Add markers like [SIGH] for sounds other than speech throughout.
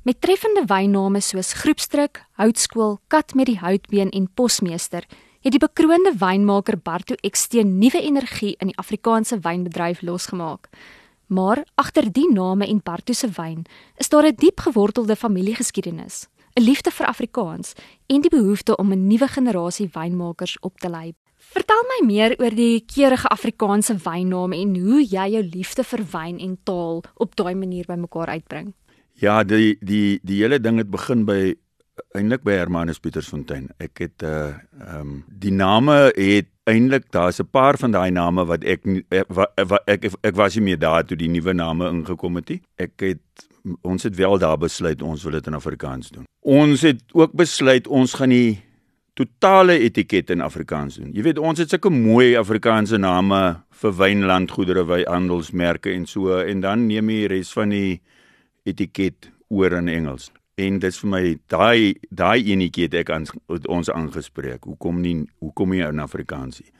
Met treffende wynname soos Groepsdruk, Houtskool, Kat met die Houtbeen en Posmeester, het die bekroonde wynmaker Barto Eksteen nuwe energie in die Afrikaanse wynbedryf losgemaak. Maar agter die name en Barto se wyn is daar 'n diep gewortelde familiegeskiedenis, 'n liefde vir Afrikaans en die behoefte om 'n nuwe generasie wynmakers op te lei. Vertel my meer oor die keurige Afrikaanse wynname en hoe jy jou liefde vir wyn en taal op daai manier bymekaar uitbring. Ja, die die die hele ding het begin by eintlik by Hermanus Pietersfontein. Ek het uh ehm um, die name het eintlik daar's 'n paar van daai name wat ek wat ek, ek ek ek was nie meer daar toe die nuwe name ingekom het nie. Ek het ons het wel daar besluit ons wil dit in Afrikaans doen. Ons het ook besluit ons gaan die totale etiket in Afrikaans doen. Jy weet ons het sulke mooi Afrikaanse name vir wynlandgoedere, wyhandelsmerke en so en dan neem jy res van die etiket oor in Engels en dit is vir my daai daai enetjie het ek aan ons aangespreek. Hoekom nie hoekom nie in Afrikaans nie?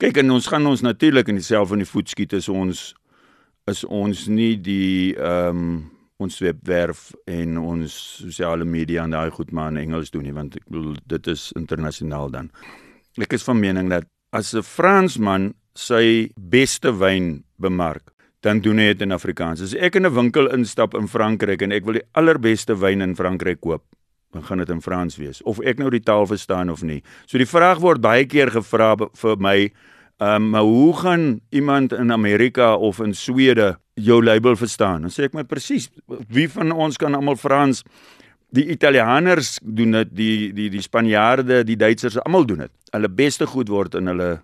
Kyk en ons gaan ons natuurlik in dieselfde van die voet skiet as ons is ons nie die ehm um, ons webwerf en ons sosiale media en daai goed maar in Engels doen nie want ek bedoel dit is internasionaal dan. Ek is van mening dat as 'n Fransman sy beste wyn bemark dan doen hy dit in Afrikaans. As ek in 'n winkel instap in Frankryk en ek wil die allerbeste wyn in Frankryk koop, dan gaan dit in Frans wees of ek nou die taal verstaan of nie. So die vraag word baie keer gevra vir my, ehm um, maar hoe gaan iemand in Amerika of in Swede jou label verstaan? Dan sê ek my presies, wie van ons kan almal Frans? Die Italianers doen dit, die die die Spanjaarde, die Duitsers, almal doen dit. Hulle beste goed word in hulle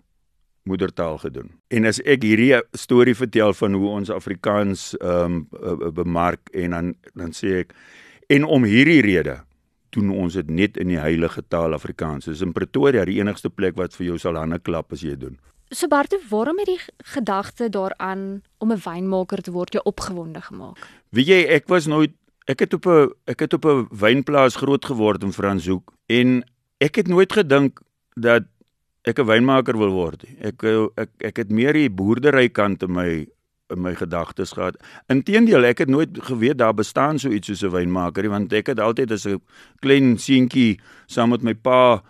moedertaal gedoen. En as ek hierdie storie vertel van hoe ons Afrikaans ehm um, bemark en dan dan sê ek en om hierdie rede doen ons dit net in die heilige taal Afrikaans. Dis in Pretoria die enigste plek wat vir jou sal hande klap as jy dit doen. So Barte, waarom het die gedagte daaraan om 'n wynmaker te word jou opgewonde gemaak? Weet jy, ek was nooit ek het op 'n ek het op 'n wynplaas groot geword in Franshoek en ek het nooit gedink dat ek 'n wynmaker wil word. Ek ek ek het meer die boerdery kant in my in my gedagtes gehad. Inteendeel, ek het nooit geweet daar bestaan so iets soos 'n wynmaker nie, want ek het altyd as 'n klein seentjie saam met my pa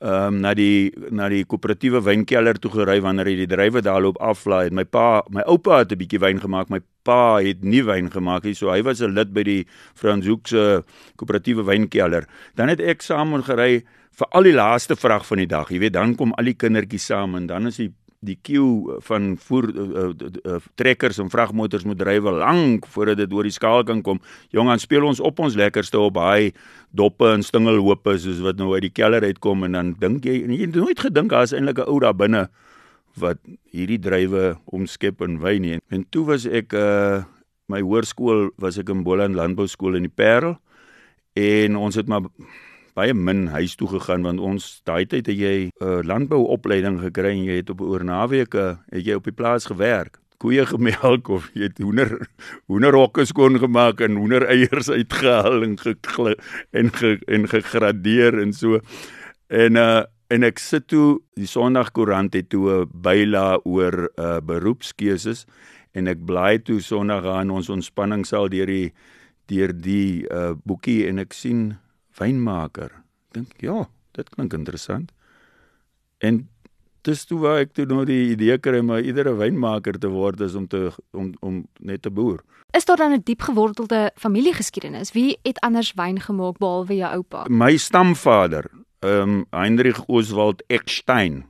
ehm um, na die na die koöperatiewe wynkelder toe gery wanneer hy die drywe daar loop aflaai. My pa, my oupa het 'n bietjie wyn gemaak. My pa het nie wyn gemaak nie, so hy was 'n lid by die Franshoekse koöperatiewe wynkelder. Dan het ek saam met gery vir al die laaste vrag van die dag. Jy weet, dan kom al die kindertjies saam en dan is die die queue van voer uh, uh, uh, trekkers en vragmotors moet drywe lank voordat dit oor die skaal kan kom. Jong, dan speel ons op ons lekkerste op baie doppe en stingelhope soos wat nou uit die keller uitkom en dan dink jy en jy het nooit gedink daar is eintlik 'n ou daar binne wat hierdie drywe omskep in wyn nie. En toe was ek uh my hoërskool was ek in Boland Landbou Skool in die Parel en ons het maar baie min huis toe gegaan want ons daai tyd het jy 'n uh, landbouopleiding gekry en jy het op oor naweke het jy op die plaas gewerk. Koeie gemelk of jy het hoender hoenderhokke skoon gemaak en hoendereiers uitgehaal en ge, en ge, en gegradeer en so. En uh en ek sit toe die Sondagkoerant het toe 'n byla oor uh beroepskeuses en ek blaai toe Sondag aan ons ontspanning sal deur die deur die uh boekie en ek sien wynmaker. Dink ja, dit klink interessant. En dis toe waar ek toe nou die idee kry om iedere wynmaker te word is om te om om net te boer. Is daar dan 'n diep gewortelde familiegeskiedenis? Wie het anders wyn gemaak behalwe jou oupa? My stamvader, ehm um, Heinrich Oswald Eckstein.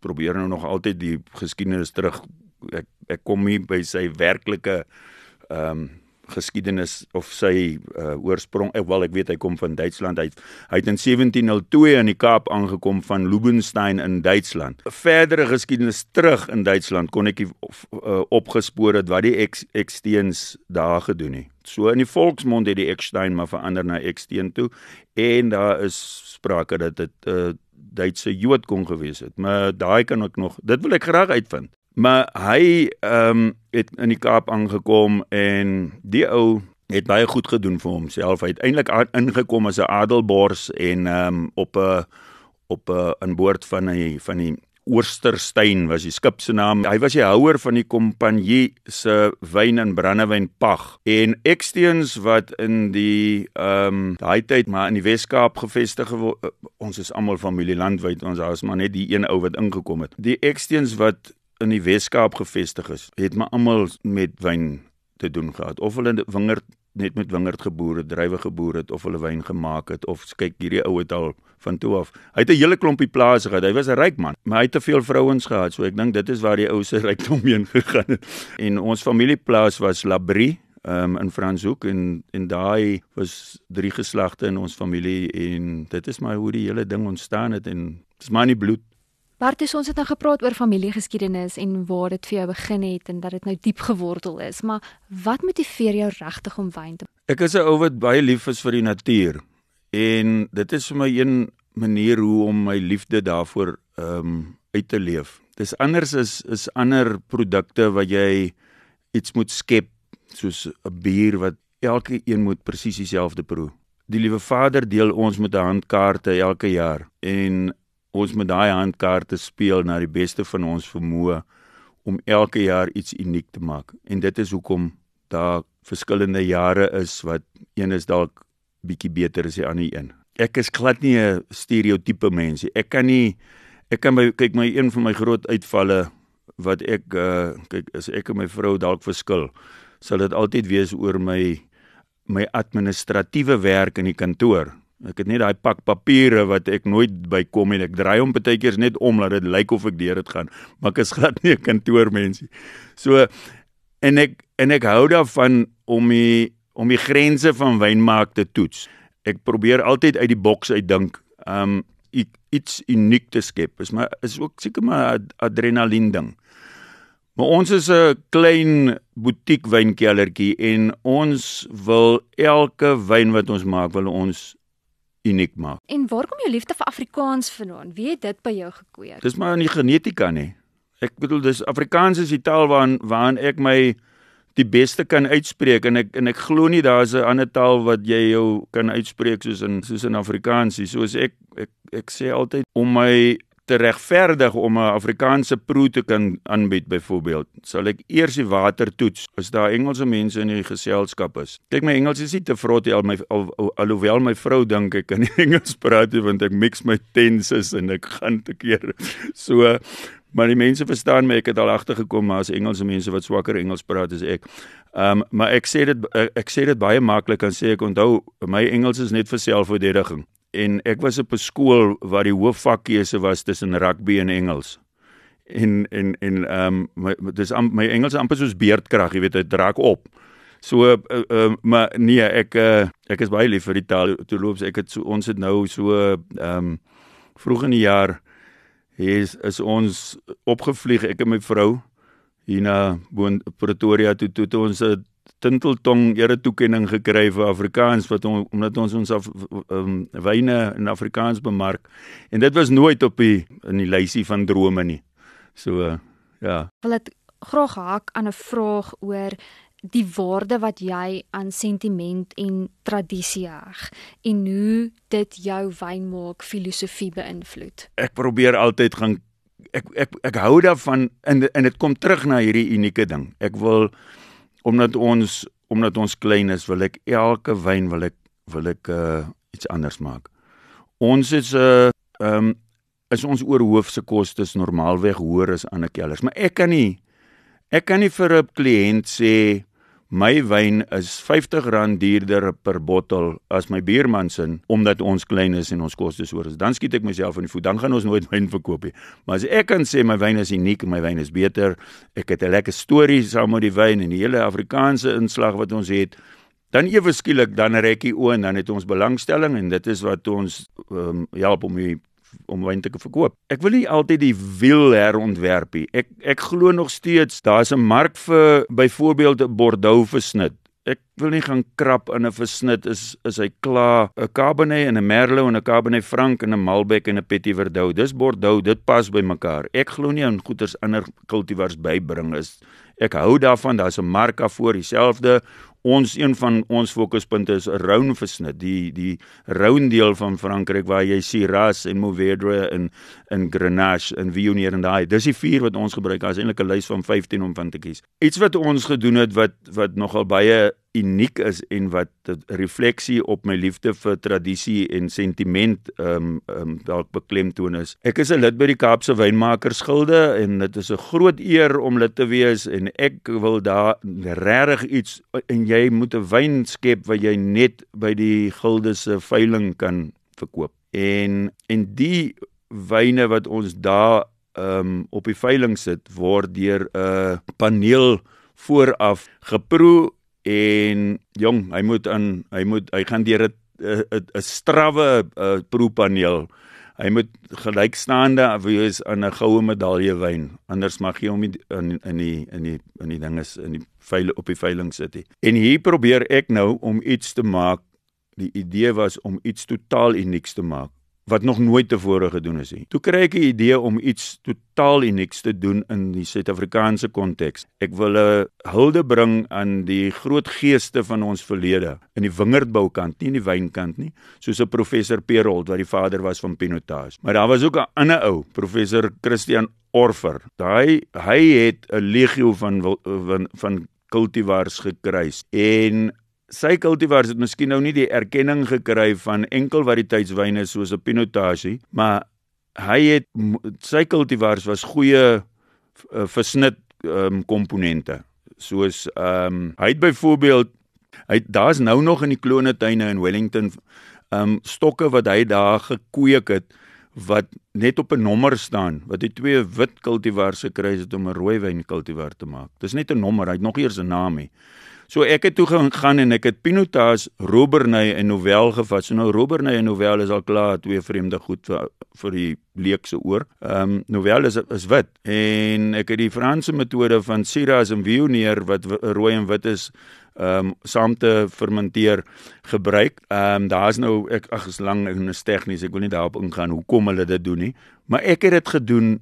Probeer nou nog altyd die geskiedenis terug. Ek ek kom hier by sy werklike ehm um, geskiedenis of sy uh, oorsprong ek wel ek weet hy kom van Duitsland uit. Hy het in 1702 in die Kaap aangekom van Lubenstein in Duitsland. Verdere geskiedenis terug in Duitsland kon ek uh, opgespoor het wat die Eksteens daar gedoen het. So in die volksmond het die Ekstein maar verander na Eksteen toe en daar is sprake dat dit 'n uh, Duitse Jood kon gewees het. Maar daai kan ek nog dit wil ek graag uitvind Maar hy ehm um, het in die Kaap aangekom en die ou het baie goed gedoen vir homself. Hy het eintlik ingekom as 'n adelbors en ehm um, op 'n op 'n aan boord van 'n van die Oosterstein was die skip se naam. Hy was die houer van die kompanjie se wyn en brandewyn pag. En Eksteens wat in die ehm um, daai tyd maar in die Wes-Kaap gevestig uh, ons is almal familie landwyd. Ons daar's maar net die een ou wat ingekom het. Die Eksteens wat in die Wes-Kaap gevestig is, het maar almal met wyn te doen gehad. Of hulle wingerd net met wingerd geboer het, druiwe geboer het of hulle wyn gemaak het of kyk hierdie ou het al van toe af. Hy het 'n hele klompie plase gehad. Hy was 'n ryk man, maar hy het te veel vrouens gehad, so ek dink dit is waar die ou se [LAUGHS] rykdom heen gegaan het. En ons familieplaas was Labrie um, in Franshoek en en daai was drie geslagte in ons familie en dit is maar hoe die hele ding ontstaan het en dit is maar nie bloed Bartus, ons het nou gepraat oor familiegeskiedenis en waar dit vir jou begin het en dat dit nou diep gewortel is, maar wat motiveer jou regtig om wyn te Ek is 'n ou wat baie lief is vir die natuur en dit is vir my een manier hoe om my liefde daarvoor ehm um, uit te leef. Dis anders is is ander produkte wat jy iets moet skep soos 'n bier wat elke een moet presies dieselfde proe. Die liewe Vader deel ons met 'n handkaarte elke jaar en ons met daai handkaarte speel na die beste van ons vermoë om elke jaar iets uniek te maak. En dit is hoekom daar verskillende jare is wat een is dalk bietjie beter as die ander een. Ek is glad nie 'n stereotipe mens nie. Ek kan nie ek kan my kyk my een van my groot uitvalle wat ek uh kyk as ek en my vrou dalk verskil, sal dit altyd wees oor my my administratiewe werk in die kantoor. Ek het net daai pak papiere wat ek nooit bykom en ek draai hom baie keer net om dat dit lyk of ek deur dit gaan, [LAUGHS] maar ek is glad nie 'n kantoormensie. So en ek en ek hou daarvan om die om die grense van wynmaak te toets. Ek probeer altyd uit die boks uitdink, um iets uniek te skep. Is maar is ook seker maar adrenalien ding. Maar ons is 'n klein butiek wynkellertjie en ons wil elke wyn wat ons maak, wil ons uniek maak. En waar kom jou liefde vir Afrikaans vandaan? Wie het dit by jou gekweek? Dis maar in die genetika nê. Ek bedoel dis Afrikaans is die taal waarin waarin ek my die beste kan uitspreek en ek en ek glo nie daar's 'n ander taal wat jy jou kan uitspreek soos in soos in Afrikaans nie. Soos ek ek ek sê altyd om my te regverdig om 'n Afrikaanse proe te kan aanbied byvoorbeeld, sal ek eers die water toets as daar Engelse mense in die geselskap is. Kyk my Engels is nie te vrot nie al my al, al, alhoewel my vrou dink ek kan [LAUGHS] Engels praat want ek mix my tenses en ek gaan te keer. [LAUGHS] So maar die mense verstaan my ek het al agtergekom maar as Engelse mense wat swakker Engels praat as ek. Ehm um, maar ek sê dit ek sê dit baie maklik en sê ek onthou my Engels is net vir selfverdediging en ek was op 'n skool waar die hoofvakkeuse was tussen rugby en Engels. En en en ehm um, my dis am, my Engels amper soos beerdkrag, jy weet, dit draak op. So uh, uh, maar nee, ek uh, ek is baie lief vir die taal. Toe loop ek het so ons het nou so ehm um, vroeg in die jaar is is ons opgevlieg ek en my vrou hier na Pretoria toe toe, toe ons 'n Tinteltong ere toekenning gekry vir Afrikaans wat on, omdat ons ons af, um, wyne in Afrikaans bemark en dit was nooit op die in die lysie van drome nie. So uh, ja. Wil dit graag hak aan 'n vraag oor die waarde wat jy aan sentiment en tradisie heg en hoe dit jou wynmaak filosofie beïnvloed. Ek probeer altyd gaan ek ek ek hou daarvan en en dit kom terug na hierdie unieke ding. Ek wil omdat ons omdat ons klein is, wil ek elke wyn wil ek wil ek uh, iets anders maak. Ons is 'n uh, ehm um, is ons oorhoofse kostes normaalweg hoër as ander kelders, maar ek kan nie ek kan nie vir 'n kliënt sê my wyn is R50 duurder per bottel as my buurman se omdat ons klein is en ons kostes hoër is. Dan skiet ek myself in die voet. Dan gaan ons nooit [LAUGHS] wyn verkoop nie. Maar as ek kan sê my wyn is uniek my wyn is beter, ek het 'n lekker storie saam met die wyn en die hele Afrikaanse inslag wat ons het, dan ewe skielik dan rekkie o en dan het ons belangstelling en dit is wat ons um, help om die om wyn te verkoop. Ek wil nie altyd die wiel herontwerp nie. Ek ek glo nog steeds daar's 'n mark vir byvoorbeeld 'n Bordeaux versnit. Ek wil nie gaan krap in 'n versnit is is hy klaar 'n Cabernet en 'n Merlot en 'n Cabernet Franc en 'n Malbec en 'n Petit Verdot. Dis Bordeaux, dit pas by mekaar. Ek glo nie aan goeters ander kultivars bybring is. Ek hou daarvan, daar's 'n mark af voor dieselfde ons een van ons fokuspunte is Rhône versnit, die die Rhône deel van Frankryk waar jy Shiraz en Mourvedre en in Grenache en Viognier en daai. Dis die vier wat ons gebruik. Daar's eintlik 'n lys van 15 om van te kies. Iets wat ons gedoen het wat wat nogal baie uniek is en wat refleksie op my liefde vir tradisie en sentiment ehm um, ehm um, dalk beklemtoon is. Ek is 'n lid by die Kaapse Wynmakersgilde en dit is 'n groot eer om lid te wees en ek wil daar regtig iets en jy moet 'n wyn skep wat jy net by die gilde se veiling kan verkoop. En en die wyne wat ons daar ehm um, op die veiling sit word deur 'n paneel vooraf geproe en jong, hy moet aan hy moet hy gaan deur 'n 'n strawwe proepaneel. Hy moet gelykstaande wees aan 'n goue medalje wyn, anders mag jy hom in in die in die in die dinges in die veile op die veiling sit nie. En hier probeer ek nou om iets te maak. Die idee was om iets totaal unieks te maak wat nog nooit tevore gedoen is nie. Toe kry ek 'n idee om iets totaal unieks te doen in die Suid-Afrikaanse konteks. Ek wil 'n hulde bring aan die groot geeste van ons verlede in die wingerdboukant, nie in die wynkant nie, soos 'n professor Perold wat die vader was van Pinotage. Maar daar was ook 'n ander ou, professor Christian Orfer. Daai hy het 'n legio van van, van kultivars gekry en sy kultivars het miskien nou nie die erkenning gekry van enkel variëteitswyne soos 'n Pinotage, maar hy het sy kultivars was goeie uh, versnit um, komponente. Soos ehm um, hy het byvoorbeeld hy daar's nou nog in die klonetuine in Wellington ehm um, stokke wat hy daar gekweek het wat net op 'n nommer staan wat hy twee wit kultivars gekry het om 'n rooi wyn kultivar te maak. Dis net 'n nommer, hy het nog eers 'n naam nie. So ek het toe gegaan en ek het Pinotage, Robernet en Novel gevat. So nou Robernet en Novel is al klaar twee vreemde goed vir vir die leekse oor. Ehm um, Novel is is wit en ek het die Franse metode van Shiraz en Viognier wat rooi en wit is ehm um, saam te fermenteer gebruik. Ehm um, daar's nou ek ag is lank en is tegnies. Ek wil nie daarop ingaan hoekom hulle dit doen nie, maar ek het dit gedoen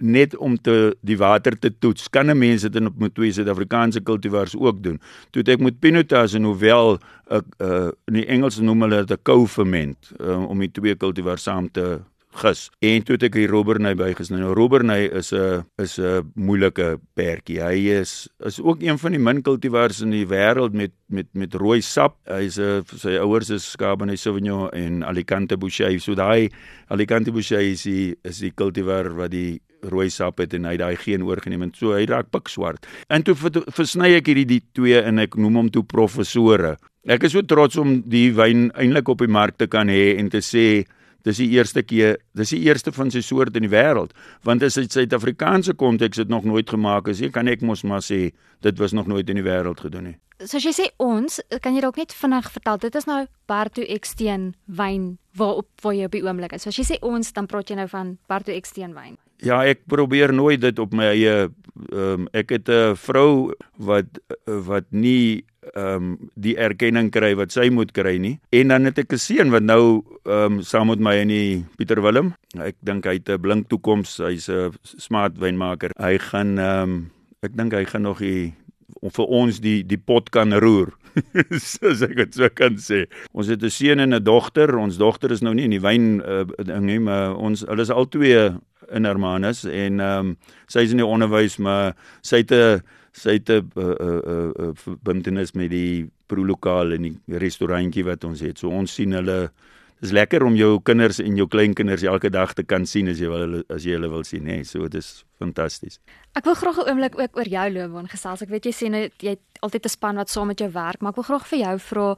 net om te die water te toets. Kan 'n mens dit in op met twee Suid-Afrikaanse kultivars ook doen? Toe ek met Pinotage en hoewel ek uh, in die Engels noem hulle dit 'n co-ferment uh, om die twee kultivars saam te gis. En toe het ek die Robernet bygesny. Nou Robernet is 'n is 'n moeilike pertjie. Hy is is ook een van die min kultivars in die wêreld met met met rooi sap. Hy's 'n sy ouers is Cabernet Sauvignon en Alicante Bouschet. So daai Alicante Bouschet is die is die kultivar wat die rooi sap het en hy daai geen oorgeneem en so hy raak pikswart. En toe versny ek hierdie die twee en ek noem hom toe professore. Ek is so trots om die wyn eintlik op die mark te kan hê en te sê dis die eerste keer, dis die eerste van sy soort in die wêreld, want as dit Suid-Afrikaanse konteks het nog nooit gemaak is, kan ek mos maar sê dit was nog nooit in die wêreld gedoen nie. So as jy sê ons, kan jy dalk net vinnig vertel, dit is nou Barto Xteen wyn waarop waar jy op die oomblik is. So as jy sê ons, dan praat jy nou van Barto Xteen wyn. Ja, ek probeer nooit dit op my eie ehm um, ek het 'n vrou wat wat nie ehm um, die erkenning kry wat sy moet kry nie. En dan het ek 'n seun wat nou ehm um, saam met my in die Pieter Willem. Ek dink hy het 'n blink toekoms. Hy's 'n smart wynmaker. Hy gaan ehm um, ek dink hy gaan nog die vir ons die die pot kan roer. [LAUGHS] Soos ek dit so kan sê. Ons het 'n seun en 'n dogter. Ons dogter is nou nie in die wyn uh, ding nie, maar ons hulle is al twee in Hermanus en ehm um, sy is in die onderwys maar sy het 'n sy het 'n uh, uh, uh, verbintenis met die proelokaal en die restaurantjie wat ons het. So ons sien hulle Dis lekker om jou kinders en jou kleinkinders elke dag te kan sien as jy wil as jy hulle wil sien, hè. So dit is fantasties. Ek wil graag 'n oomblik ook oor jou loopbaan gesels. Ek weet jy sê net jy het altyd 'n span wat saam met jou werk, maar ek wil graag vir jou vra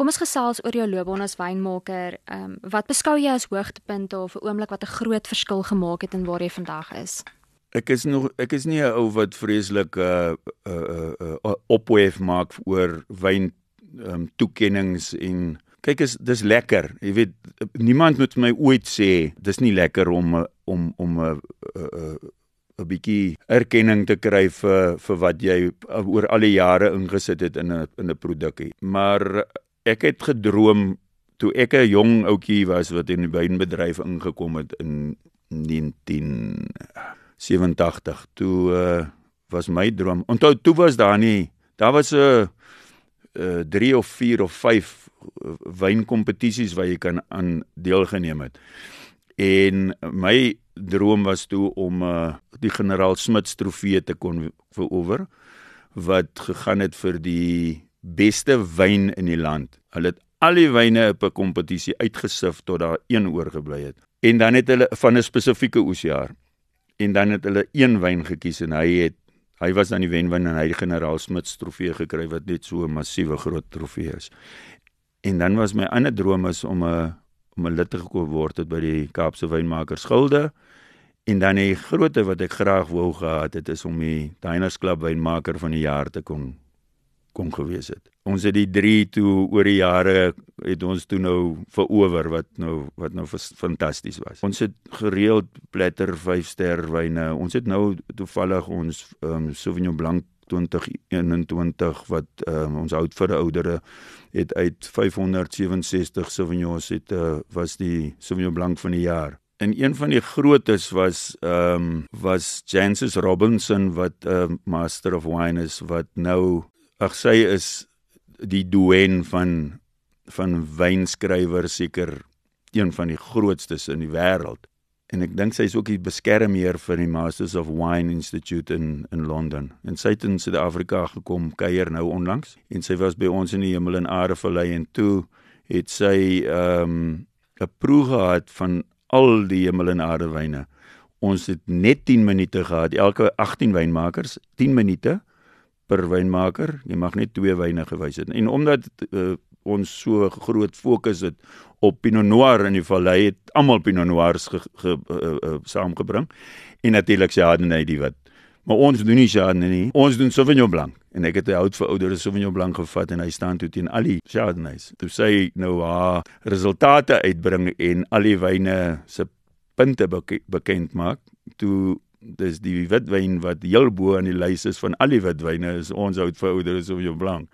Kom ons gesels oor jou loopbaan as wynmaker. Ehm um, wat beskou jy as hoogtepunte of 'n oomblik wat 'n groot verskil gemaak het in waar jy vandag is? Ek is nog ek is nie 'n ou wat vreeslik 'n uh, uh, uh, uh, opwef maak oor wyn ehm um, toekennings en kyk is dis lekker. Jy weet niemand moet my ooit sê dis nie lekker om om om 'n 'n 'n bietjie erkenning te kry vir vir wat jy oor al die jare ingesit het in 'n in 'n produk. Maar ek het gedroom toe ek 'n jong ouetjie was wat in die wynbedryf ingekom het in 1987 toe uh, was my droom onthou toe was daar nie daar was 'n uh 3 of 4 of 5 wynkompetisies waar jy kan aan deelgeneem het. En my droom was toe om uh die generaal Smits trofee te kon verower wat gegaan het vir die beste wyn in die land. Hulle het al die wyne op 'n kompetisie uitgesif tot daar een oorgebly het. En dan het hulle van 'n spesifieke oesjaar. En dan het hulle een wyn gekies en hy het hy was dan die wenwen en hy het die generaal Smits trofee gekry wat net so 'n massiewe groot trofee is. En dan was my ander droom is om 'n om 'n lid te geword het by die Kaapse Wynmakers Gilde. En dan die grootte wat ek graag wou gehad het is om die Diners Club Wynmaker van die jaar te kon kon gewees het. Ons het die 3 toe oor die jare het ons toe nou verower wat nou wat nou fantasties was. Ons het gereeld platter 5 ster wyne. Ons het nou toevallig ons um, Sauvignon Blanc 2021 wat um, ons oud vir die oudere het uit 567 Sauvignons het uh, was die Sauvignon Blanc van die jaar. En een van die grootes was ehm um, was Jancis Robinson wat 'n uh, master of wine is wat nou ag sy is die doen van van wynskrywers seker een van die grootstes in die wêreld en ek dink sy is ook die beskermheer vir die Masters of Wine Institute in in Londen. En sy het in Suid-Afrika gekom kuier nou onlangs en sy was by ons in die Hemel en Aarde Vallei en toe het sy ehm um, 'n proe gehad van al die Hemel en Aarde wyne. Ons het net 10 minute gehad, elke 18 wynmakers, 10 minute per wynmaker. Jy mag net twee wyne gewys het. En omdat uh, ons so groot fokus het op Pinot Noir in die vallei het almal Pinot Noirs ge, ge, uh, uh, saamgebring. En natuurlik Chardonnay die wat. Maar ons doen nie Chardonnay nie. Ons doen Sauvignon Blanc. En ek het 'n oud verouderde Sauvignon Blanc gevat en hy staan toe teen al die Chardonnays. Toe sê nou haar resultate uitbring en al die wyne se punte beke, bekend maak toe dis die witwyn wat heel bo aan die lys is van al die witwyne is ons oud verouderde Sauvignon Blanc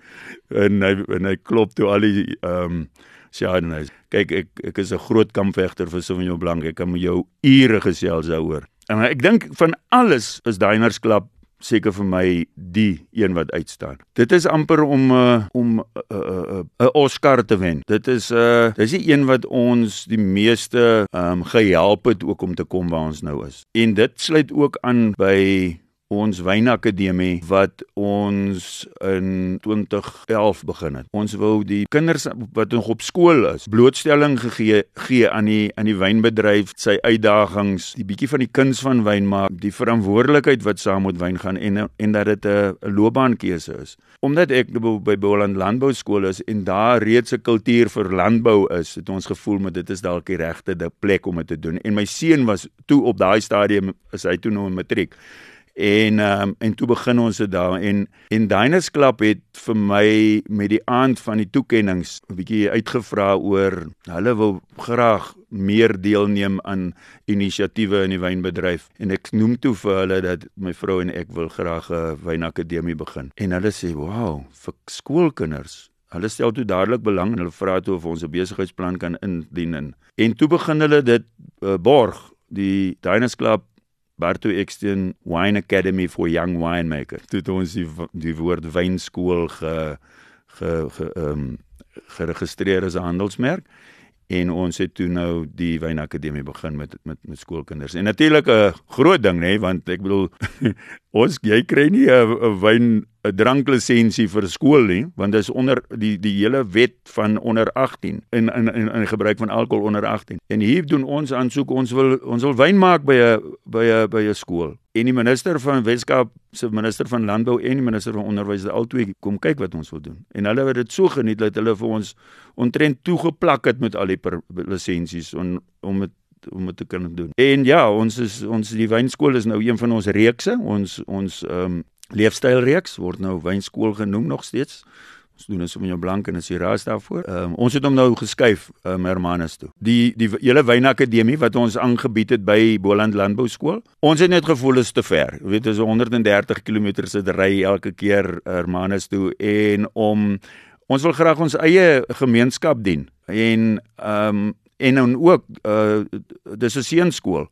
en hy en hy klop toe al die ehm um, Chardonnay. Kyk, ek ek is 'n groot kampvegter vir Sauvignon Blanc. Ek kan met jou ure gesels daaroor. En ek dink van alles is Diners Club seker vir my die een wat uitstaan. Dit is amper om uh, om 'n uh, uh, uh, Oscar te wen. Dit is 'n uh, dis die een wat ons die meeste um, gehelp het ook om te kom waar ons nou is. En dit sluit ook aan by ons wynakademie wat ons in 2011 begin het. Ons wou die kinders wat nog op skool is, blootstelling gegee gee aan die aan die wynbedryf, sy uitdagings, die bietjie van die kuns van wyn maak, die verantwoordelikheid wat saam met wyn gaan en en dat dit 'n loopbaankeuse is. Omdat ek by Boland Landbou Skool is en daar reeds 'n kultuur vir landbou is, het ons gevoel met dit is dalk die regte plek om dit te doen. En my seun was toe op daai stadium is hy toe nou in matriek en um, en toe begin ons dit daar. En en Diners Club het vir my met die aand van die toekenninge 'n bietjie uitgevra oor hulle wil graag meer deelneem aan inisiatiewe in die wynbedryf. En ek noem toe vir hulle dat my vrou en ek wil graag 'n wynakademie begin. En hulle sê wow vir skoolkinders. Hulle stel toe dadelik belang en hulle vra toe of ons 'n besigheidsplan kan indien en, en toe begin hulle dit uh, borg. Die Diners Club Bartu Eksteen Wine Academy for Young Winemakers. Dit ons die, die woord wynskool ge ge ge ehm um, geregistreer as 'n handelsmerk en ons het toe nou die wynakademie begin met met met skoolkinders. En natuurlik 'n groot ding nê, want ek bedoel [LAUGHS] ons jy kry nie 'n wyn 'n dranklisensie vir skool nie, want dit is onder die die hele wet van onder 18 in in in, in gebruik van alkohol onder 18. En hier doen ons aansoek, ons wil ons wil wyn maak by 'n by 'n by 'n skool. En die minister van Weskaap se minister van landbou en die minister van onderwys het albei kom kyk wat ons wil doen. En hulle het dit so geniet dat hulle vir ons ontrent toegeplak het met al die lisensies om om het om dit te kan doen. En ja, ons is ons die wynskool is nou een van ons reekse. Ons ons ehm um, leefstylreeks word nou wynskool genoem nog steeds. Ons doen so met jou blank en as jy raas daarvoor. Ehm um, ons het hom nou geskuif um, Hermanus toe. Die die hele wynakademie wat ons aangebied het by Boland Landbou Skool. Ons het net gevoel is te ver. Jy weet dis 130 km se ry elke keer Hermanus toe en om ons wil graag ons eie gemeenskap dien. En ehm um, en dan ook uh dis 'n seunskool.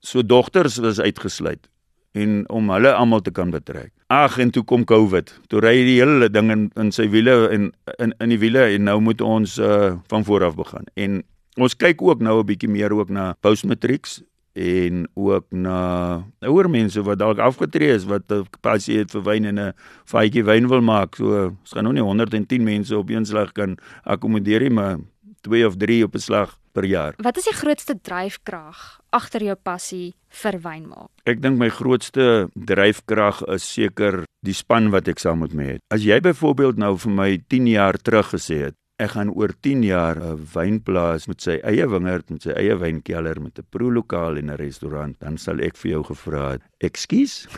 So dogters was uitgesluit en om hulle almal te kan betrek. Ag en toe kom Covid. Toe ry die hele ding in in sy wiele en in in die wiele en nou moet ons uh van voor af begin. En ons kyk ook nou 'n bietjie meer ook na postmatrieks en ook na ouer mense wat dalk afgetree is wat 'n passie het vir wyn en 'n faadjie wyn wil maak. So ons gaan nou nie 110 mense op een slag kan akkommodeer nie, maar 2 of 3 op 'n slag per jaar. Wat is die grootste dryfkrag agter jou passie vir wyn maak? Ek dink my grootste dryfkrag is seker die span wat ek saam met my het. As jy byvoorbeeld nou vir my 10 jaar terug gesê het ek gaan oor 10 jaar 'n wynplaas met sy eie wingerd met sy eie wynkelder met 'n proelokaal en 'n restaurant, dan sal ek vir jou gevra het, "Ekskuus?"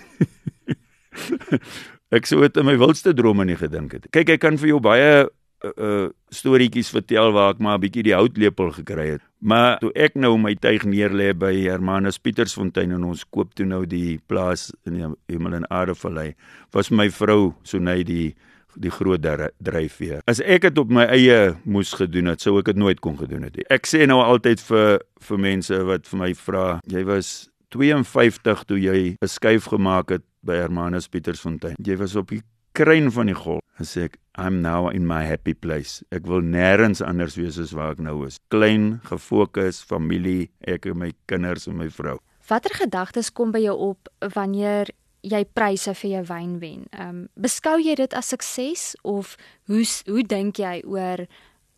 [LAUGHS] ek sou dit in my wildste drome nie gedink het. Kyk, ek kan vir jou baie uh storieetjies vertel waar ek maar 'n bietjie die houtlepel gekry het. Maar toe ek nou my tuig neerlê by Hermanus Pietersfontein en ons koop toe nou die plaas in die Hemel en Aarde Vallei, was my vrou so net die die groot dryfveer. As ek dit op my eie moes gedoen het, sou ek dit nooit kon gedoen het. Ek sê nou altyd vir vir mense wat vir my vra, jy was 52 toe jy 'n skuif gemaak het by Hermanus Pietersfontein. Jy was op die kruin van die golf. En sê ek, I'm now in my happy place. Ek wil nêrens anders wees as waar ek nou is. Klein, gefokus, familie, ek en my kinders en my vrou. Watter gedagtes kom by jou op wanneer jy pryse vir jou wyn wen. Ehm um, beskou jy dit as sukses of hoe hoe dink jy oor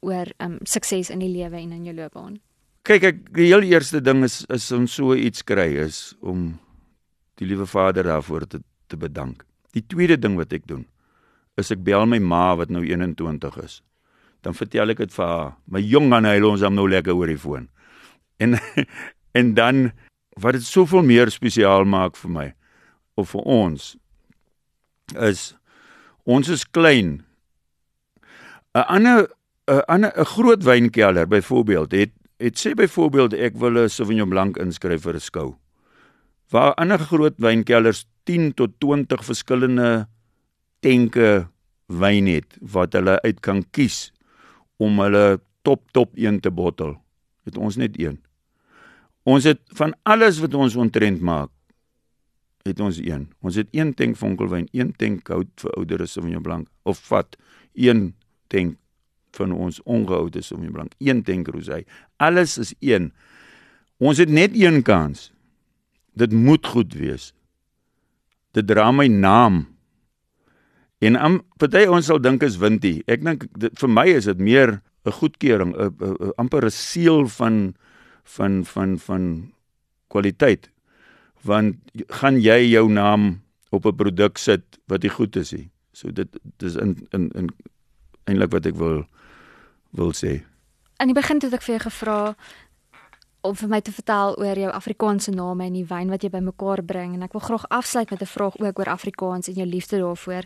oor ehm um, sukses in die lewe en in jou loopbaan? Kyk ek die heel eerste ding is is om so iets kry is om die liewe Vader daarvoor te te bedank. Die tweede ding wat ek doen is ek bel my ma wat nou 21 is. Dan vertel ek dit vir haar. My jong man hy ons hom nou lekker oor die foon. En [LAUGHS] en dan wat dit soveel meer spesiaal maak vir my of vir ons is ons is klein. 'n ander 'n ander 'n groot wynkelder byvoorbeeld het het sê byvoorbeeld ek wil 'n Sauvignon Blanc inskryf vir 'n skou. Waar ander groot wynkelders 10 tot 20 verskillende tenke wyn het wat hulle uit kan kies om hulle top top een te bottel. Het ons net een. Ons het van alles wat ons ontrent maak het ons een. Ons het een tank vonkelwyn, een tank hout vir ouderes Sauvignon Blanc of vat een tank van ons ongehoude Sauvignon Blanc, een tank rosé. Alles is een. Ons het net een kans. Dit moet goed wees. Dit dra my naam. En am party ons sal dink is wintie. Ek dink vir my is dit meer 'n goedkeuring, 'n amper 'n seël van van van van kwaliteit want gaan jy jou naam op 'n produk sit wat nie goed is nie. So dit dis in in in eintlik wat ek wil wil sê. Aan die begin het ek vir jou gevra om vir my te vertel oor jou Afrikaanse name en die wyn wat jy bymekaar bring en ek wil graag afsluit met 'n vraag ook oor Afrikaans en jou liefde daarvoor.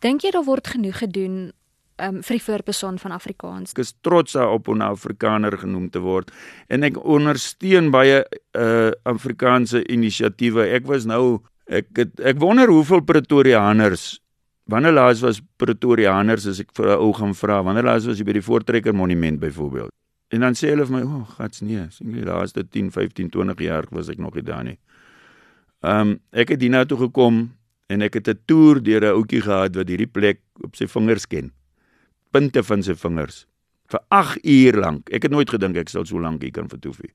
Dink jy daar word genoeg gedoen um, vir die voorpersoon van Afrikaans. Ek is trots daarop om 'n Afrikaner genoem te word en ek ondersteun baie uh Afrikaanse inisiatiewe. Ek was nou ek het, ek wonder hoeveel Pretoriaaners wanneer laas was Pretoriaaners as ek vir 'n ou gaan vra wanneer laas was jy by die Voortrekker Monument byvoorbeeld. En dan sê hulle vir my, "O, oh, gats nee, sien jy laaste 10, 15, 20 jaar was ek nog nie daar nie." Ehm um, ek het hierna toe gekom en ek het 'n toer deur 'n ouetjie gehad wat hierdie plek op sy vingers ken punte van sy vingers vir 8 uur lank. Ek het nooit gedink ek sal so lank hier kan vertoef nie.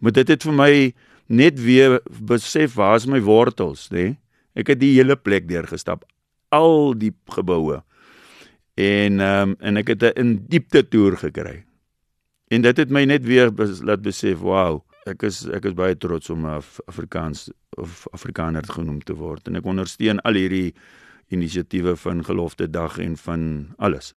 Maar dit het vir my net weer besef waar is my wortels, nê? Ek het die hele plek deurgestap, al die geboue. En ehm um, en ek het 'n in diepte toer gekry. En dit het my net weer bes, laat besef, wow, ek is ek is baie trots om Af Afrikaans of Afrikaner genoem te word en ek ondersteun al hierdie inisiatiewe van gelofte dag en van alles.